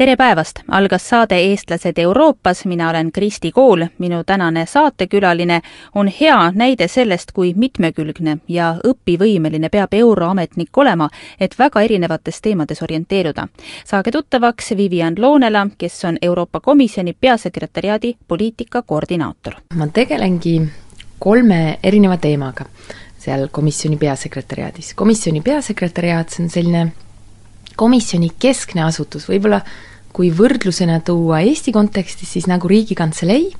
tere päevast, algas saade Eestlased Euroopas, mina olen Kristi Kool, minu tänane saatekülaline on hea näide sellest, kui mitmekülgne ja õpivõimeline peab euroametnik olema, et väga erinevates teemades orienteeruda. saage tuttavaks Vivian Loonela, kes on Euroopa Komisjoni peasekretäriaadi poliitika koordinaator. ma tegelengi kolme erineva teemaga seal komisjoni peasekretäriaadis. komisjoni peasekretäriaat, see on selline komisjoni keskne asutus, võib-olla kui võrdlusena tuua Eesti kontekstis, siis nagu Riigikantselei,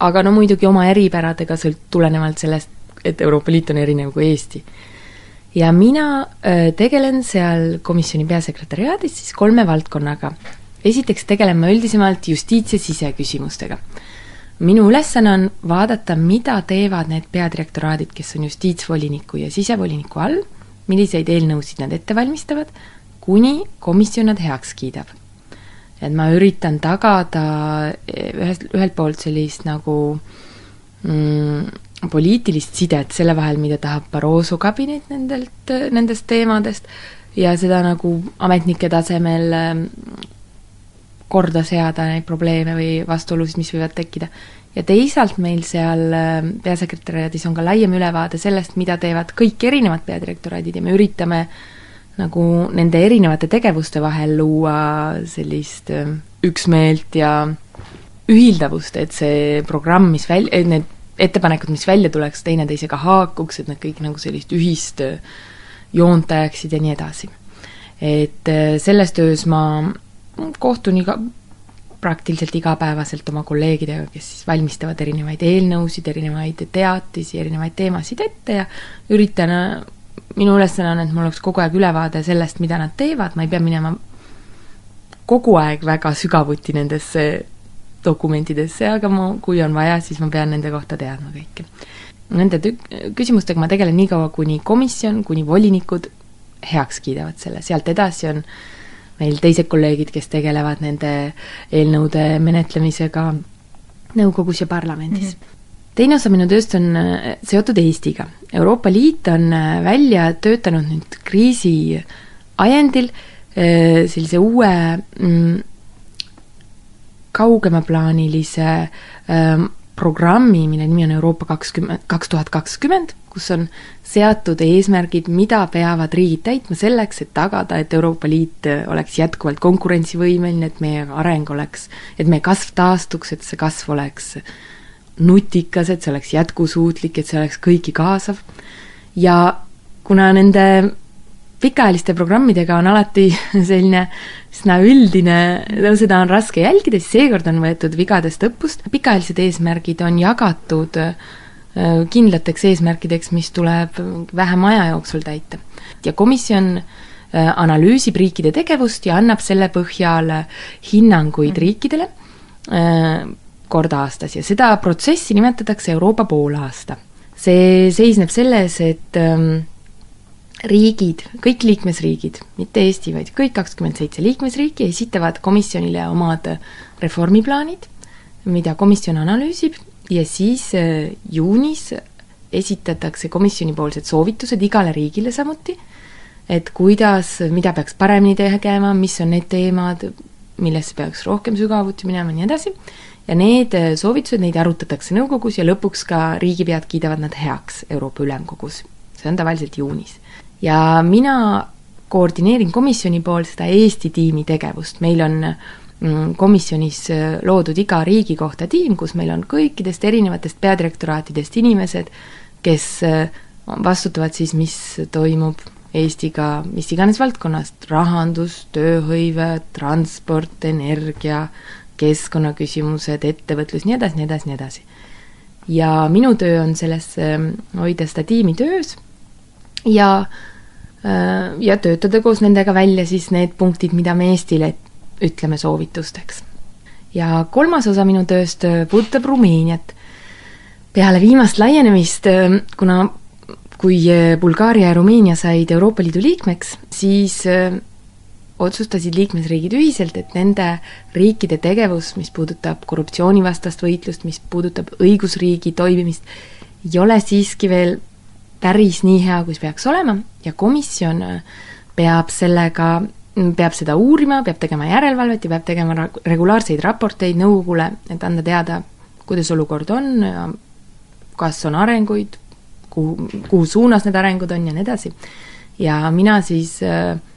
aga no muidugi oma eripäradega sõlt-, tulenevalt sellest, et Euroopa Liit on erinev kui Eesti. ja mina öö, tegelen seal komisjoni peasekretäriaadis siis kolme valdkonnaga. esiteks tegelen ma üldisemalt justiits- ja siseküsimustega. minu ülesanne on vaadata, mida teevad need peadirektoraadid, kes on justiitsvoliniku ja sisevoliniku all, milliseid eelnõusid nad ette valmistavad, kuni komisjon nad heaks kiidab et ma üritan tagada ühest, ühelt poolt sellist nagu mm, poliitilist sidet selle vahel, mida tahab Barroso kabinet nendelt, nendest teemadest, ja seda nagu ametnike tasemel mm, korda seada neid probleeme või vastuolusid, mis võivad tekkida. ja teisalt meil seal mm, peasekretäriadis on ka laiem ülevaade sellest, mida teevad kõik erinevad peadirektoraadid ja me üritame äh, nagu nende erinevate tegevuste vahel luua sellist äh, üksmeelt ja ühildavust, et see programm, mis väl-, et need ettepanekud, mis välja tuleks, teineteisega haakuks, et need kõik nagu sellist ühist äh, joont ajaksid ja nii edasi. et äh, selles töös ma kohtun iga, praktiliselt igapäevaselt oma kolleegidega, kes siis valmistavad erinevaid eelnõusid, erinevaid teatisi, erinevaid teemasid ette ja üritan minu ülesanne on, et mul oleks kogu aeg ülevaade sellest, mida nad teevad, ma ei pea minema kogu aeg väga sügavuti nendesse dokumentidesse, aga ma, kui on vaja, siis ma pean nende kohta teadma kõike. Nende tük-, küsimustega ma tegelen nii kaua, kuni komisjon, kuni volinikud heaks kiidavad selle, sealt edasi on meil teised kolleegid, kes tegelevad nende eelnõude menetlemisega nõukogus ja parlamendis mm. -hmm teine osa minu tööst on äh, seotud Eestiga. Euroopa Liit on äh, välja töötanud nüüd kriisi ajendil äh, sellise uue mm, kaugemaplaanilise ähm, programmi, mille nimi on Euroopa kakskümmend, kaks tuhat kakskümmend, kus on seatud eesmärgid, mida peavad riigid täitma selleks, et tagada, et Euroopa Liit oleks jätkuvalt konkurentsivõimeline, et meie areng oleks, et meie kasv taastuks, et see kasv oleks äh, nutikas, et see oleks jätkusuutlik, et see oleks kõiki kaasav. ja kuna nende pikaajaliste programmidega on alati selline üsna üldine, no seda on raske jälgida, siis seekord on võetud vigadest õppust, pikaajalised eesmärgid on jagatud äh, kindlateks eesmärkideks, mis tuleb vähema aja jooksul täita. ja komisjon äh, analüüsib riikide tegevust ja annab selle põhjal hinnanguid mm. riikidele, äh, kord aastas ja seda protsessi nimetatakse Euroopa poolaasta. see seisneb selles, et ähm, riigid, kõik liikmesriigid, mitte Eesti, vaid kõik kakskümmend seitse liikmesriiki esitavad komisjonile omad reformiplaanid, mida komisjon analüüsib ja siis äh, juunis esitatakse komisjonipoolsed soovitused igale riigile samuti, et kuidas, mida peaks paremini tegema, mis on need teemad, millesse peaks rohkem sügavuti minema nii edasi ja need äh, soovitused, neid arutatakse nõukogus ja lõpuks ka riigipead kiidavad nad heaks Euroopa Ülemkogus. see on tavaliselt juunis. ja mina koordineerin komisjoni poolt seda Eesti tiimi tegevust, meil on mm, komisjonis äh, loodud iga riigi kohta tiim, kus meil on kõikidest erinevatest peadirektoraatidest inimesed, kes äh, vastutavad siis, mis toimub Eestiga mis iganes valdkonnast, rahandus, tööhõive, transport, energia, keskkonnaküsimused, ettevõtlus, nii edasi, nii edasi, nii edasi. ja minu töö on selles ähm, hoida seda tiimi töös ja, äh, ja töötada koos nendega välja siis need punktid, mida me Eestile ütleme soovitusteks. ja kolmas osa minu tööst äh, puudutab Rumeeniat. peale viimast laienemist, äh, kuna kui Bulgaaria ja Rumeenia said Euroopa Liidu liikmeks, siis otsustasid liikmesriigid ühiselt, et nende riikide tegevus, mis puudutab korruptsioonivastast võitlust, mis puudutab õigusriigi toimimist, ei ole siiski veel päris nii hea, kui see peaks olema ja komisjon peab sellega, peab seda uurima, peab tegema järelevalvet ja peab tegema regulaarseid raporteid nõukogule, et anda teada, kuidas olukord on ja kas on arenguid, kuhu, kuhu suunas need arengud on ja nii edasi. ja mina siis äh, Mm,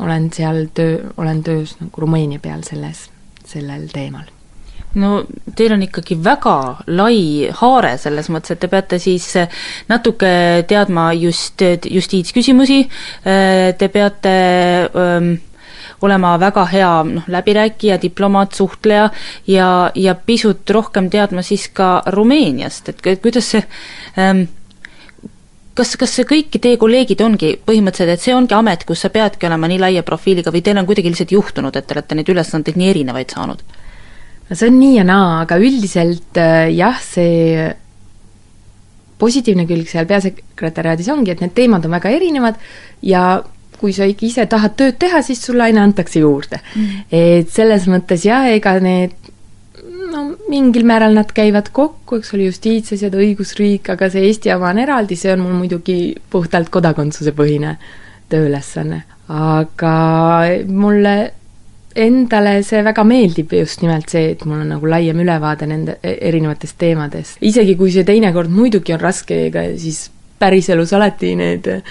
olen seal töö, olen töös nagu Rumeenia peal selles, sellel teemal. No teil on ikkagi väga lai haare selles mõttes, et te peate siis natuke teadma just justiitsküsimusi, te peate öö, olema väga hea noh, läbirääkija, diplomaat, suhtleja ja, ja pisut rohkem teadma siis ka Rumeeniast, et kuidas see ähm, kas, kas see kõik teie kolleegid ongi põhimõtteliselt, et see ongi amet, kus sa peadki olema nii laia profiiliga või teil on kuidagi lihtsalt juhtunud, et te olete neid ülesandeid nii erinevaid saanud? no see on nii ja naa, aga üldiselt äh, jah, see positiivne külg seal peasekretäriaadis ongi, et need teemad on väga erinevad ja kui sa ikka ise tahad tööd teha, siis sulle aina antakse juurde mm.. et selles mõttes jah, ega need no mingil määral nad käivad kokku, eks ole, justiitsasjad, õigusriik, aga see Eesti oma on eraldi, see on mul muidugi puhtalt kodakondsusepõhine tööülesanne. aga mulle endale see väga meeldib just nimelt see, et mul on nagu laiem ülevaade nende e-, erinevatest teemadest. isegi kui see teinekord muidugi on raske, ega siis päriselus alati need äh,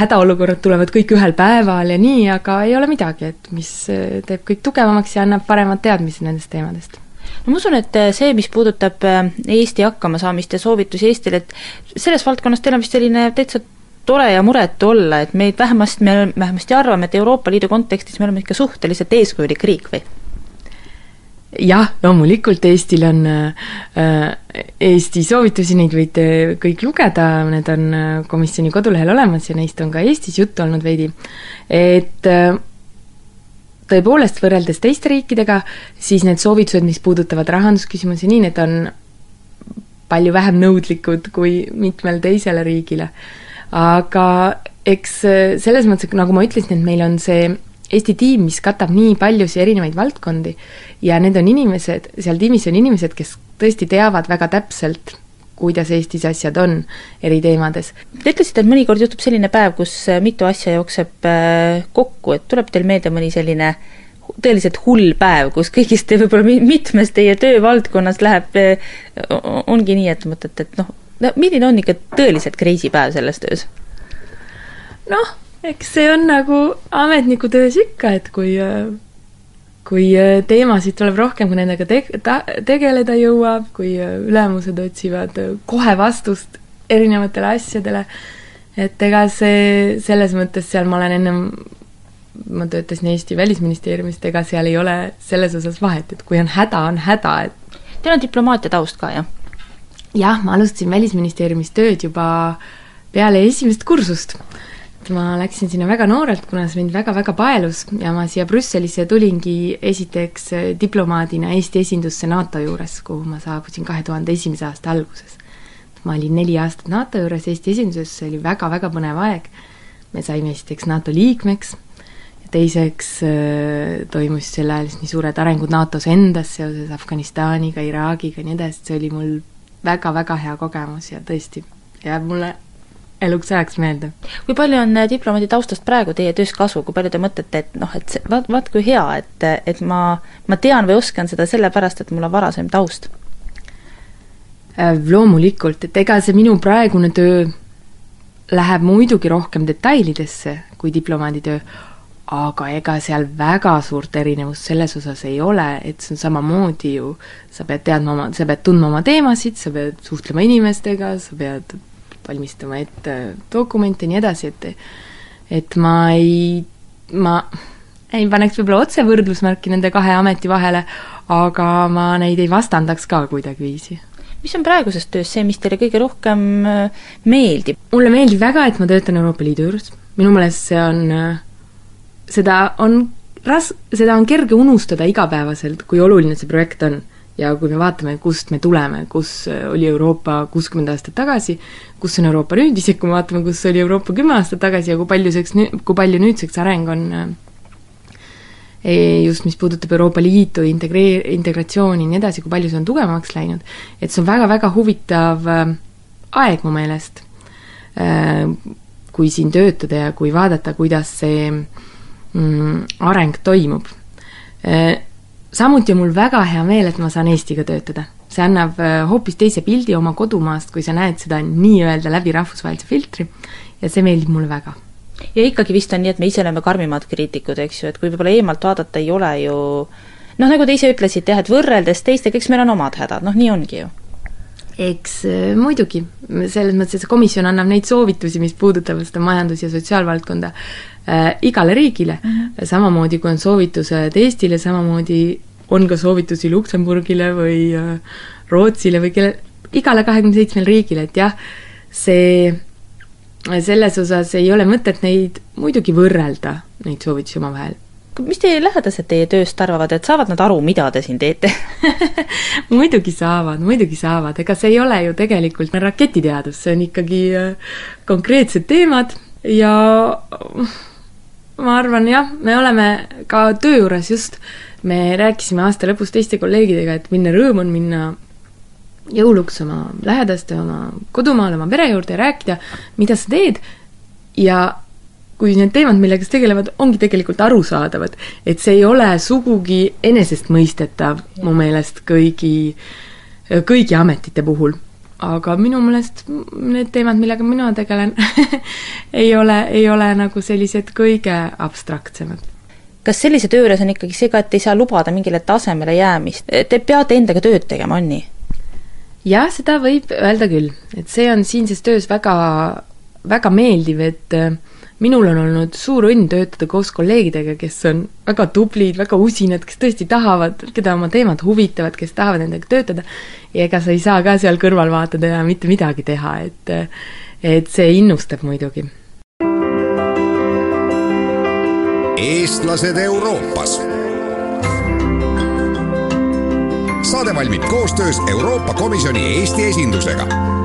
hädaolukorrad tulevad kõik ühel päeval ja nii, aga ei ole midagi, et mis äh, teeb kõik tugevamaks ja annab paremad teadmised nendest teemadest no ma usun, et äh, see, mis puudutab äh, Eesti hakkamasaamist ja soovitusi Eestile, et selles valdkonnas teil on vist selline täitsa tore ja muretu olla, et meid vähemasti, me vähemasti arvame, et Euroopa Liidu kontekstis me oleme ikka suhteliselt eeskujulik riik või? Jah, loomulikult Eestil on äh, Eesti soovitusi, neid võite kõik lugeda, need on äh, komisjoni kodulehel olemas ja neist on ka Eestis juttu olnud veidi. et äh, tõepoolest, võrreldes teiste riikidega, siis need soovitused, mis puudutavad rahandusküsimusi, nii need on palju vähem nõudlikud kui mitmele teisele riigile. aga eks äh, selles mõttes, nagu ma ütlesin, et meil on see Eesti tiim, mis katab nii paljusid erinevaid valdkondi ja need on inimesed, seal tiimis on inimesed, kes tõesti teavad väga täpselt, kuidas Eestis asjad on eri teemades. Te ütlesite, et mõnikord juhtub selline päev, kus äh, mitu asja jookseb äh, kokku, et tuleb teil meelde mõni selline tõeliselt hull päev, kus kõigist võib-olla mitmes teie töövaldkonnas läheb, äh, ongi nii, et mõtlete, et noh, no milline on ikka tõeliselt crazy päev selles töös? noh eks see on nagu ametnikutöös ikka, et kui, kui teemasid tuleb rohkem, kui nendega te-, ta-, tegeleda jõuab, kui ülemused otsivad kohe vastust erinevatele asjadele, et ega see, selles mõttes seal ma olen ennem, ma töötasin Eesti Välisministeeriumist, ega seal ei ole selles osas vahet, et kui on häda, on häda, et Teil on diplomaatia taust ka, jah? jah, ma alustasin Välisministeeriumis tööd juba peale esimest kursust et ma läksin sinna väga noorelt, kuna see mind väga-väga paelus ja ma siia Brüsselisse tulingi esiteks äh, diplomaadina Eesti esindusse NATO juures, kuhu ma saabusin kahe tuhande esimese aasta alguses. ma olin neli aastat NATO juures Eesti esinduses, see oli väga-väga põnev aeg. me saime esiteks NATO liikmeks ja teiseks äh, toimus sel ajal siis nii suured arengud NATO-s endas seoses Afganistaniga, Iraagiga ja nii edasi, see oli mul väga-väga hea kogemus ja tõesti jääb mulle eluks ajaks meelde. kui palju on äh, diplomaadi taustast praegu teie töös kasu, kui palju te mõtlete, et noh, et vaat, vaat kui hea, et, et ma, ma tean või oskan seda sellepärast, et mul on varasem taust? Äh, loomulikult, et ega see minu praegune töö läheb muidugi rohkem detailidesse kui diplomaadi töö, aga ega seal väga suurt erinevust selles osas ei ole, et see on samamoodi ju, sa pead teadma oma, sa pead tundma oma teemasid, sa pead suhtlema inimestega, sa pead valmistama ette dokumente ja nii edasi, et et ma ei, ma ei paneks võib-olla otse võrdlusmärki nende kahe ameti vahele, aga ma neid ei vastandaks ka kuidagiviisi. mis on praeguses töös see, mis teile kõige rohkem äh, meeldib? mulle meeldib väga, et ma töötan Euroopa Liidu juures, minu meelest see on, äh, seda on ras-, seda on kerge unustada igapäevaselt, kui oluline see projekt on. Ja kui me vaatame, kust me tuleme, kus oli Euroopa kuuskümmend aastat tagasi, kus on Euroopa nüüd, isegi kui me vaatame, kus oli Euroopa kümme aastat tagasi ja kui paljuseks, kui palju nüüdseks areng on e, just mis puudutab Euroopa Liitu, integree-, integratsiooni ja nii edasi, kui palju see on tugevamaks läinud, et see on väga-väga huvitav äh, aeg mu meelest, äh, kui siin töötada ja kui vaadata, kuidas see mm, areng toimub. Äh, samuti on mul väga hea meel, et ma saan Eestiga töötada. see annab äh, hoopis teise pildi oma kodumaast, kui sa näed seda nii-öelda läbi rahvusvahelise filtri ja see meeldib mulle väga. ja ikkagi vist on nii, et me ise oleme karmimad kriitikud, eks ju, et kui võib-olla eemalt vaadata, ei ole ju noh, nagu te ise ütlesite jah, et võrreldes teistega, eks meil on omad hädad, noh nii ongi ju eks äh, muidugi, selles mõttes, et see komisjon annab neid soovitusi, mis puudutavad seda majandus- ja sotsiaalvaldkonda äh, igale riigile mm, -hmm. samamoodi kui on soovitused Eestile, samamoodi on ka soovitusi Luksemburgile või äh, Rootsile või kelle, igale kahekümne seitsmele riigile, et jah, see, selles osas ei ole mõtet neid muidugi võrrelda, neid soovitusi omavahel mis teie lähedased teie tööst arvavad, et saavad nad aru, mida te siin teete? Muidugi saavad, muidugi saavad, ega see ei ole ju tegelikult raketiteadus, see on ikkagi äh, konkreetsed teemad ja ma arvan jah, me oleme ka töö juures just, me rääkisime aasta lõpus teiste kolleegidega, et minna rõõm on minna jõuluks oma lähedaste, oma kodumaale, oma pere juurde ja rääkida, mida sa teed. Ja kui need teemad, millega sa tegelevad, ongi tegelikult arusaadavad, et see ei ole sugugi enesestmõistetav mu meelest kõigi, kõigi ametite puhul. aga minu meelest need teemad, millega mina tegelen ei ole, ei ole nagu sellised kõige abstraktsemad kas sellise töö juures on ikkagi see ka, et ei saa lubada mingile tasemele jäämist, te peate endaga tööd tegema, on nii? jah, seda võib öelda küll, et see on siinses töös väga, väga meeldiv, et äh, minul on olnud suur õnn töötada koos kolleegidega, kes on väga tublid, väga usinad, kes tõesti tahavad, keda oma teemad huvitavad, kes tahavad nendega töötada, ja ega sa ei saa ka seal kõrval vaatada ja mitte midagi teha, et et see innustab muidugi. eestlased Euroopas. saade valmib koostöös Euroopa Komisjoni Eesti esindusega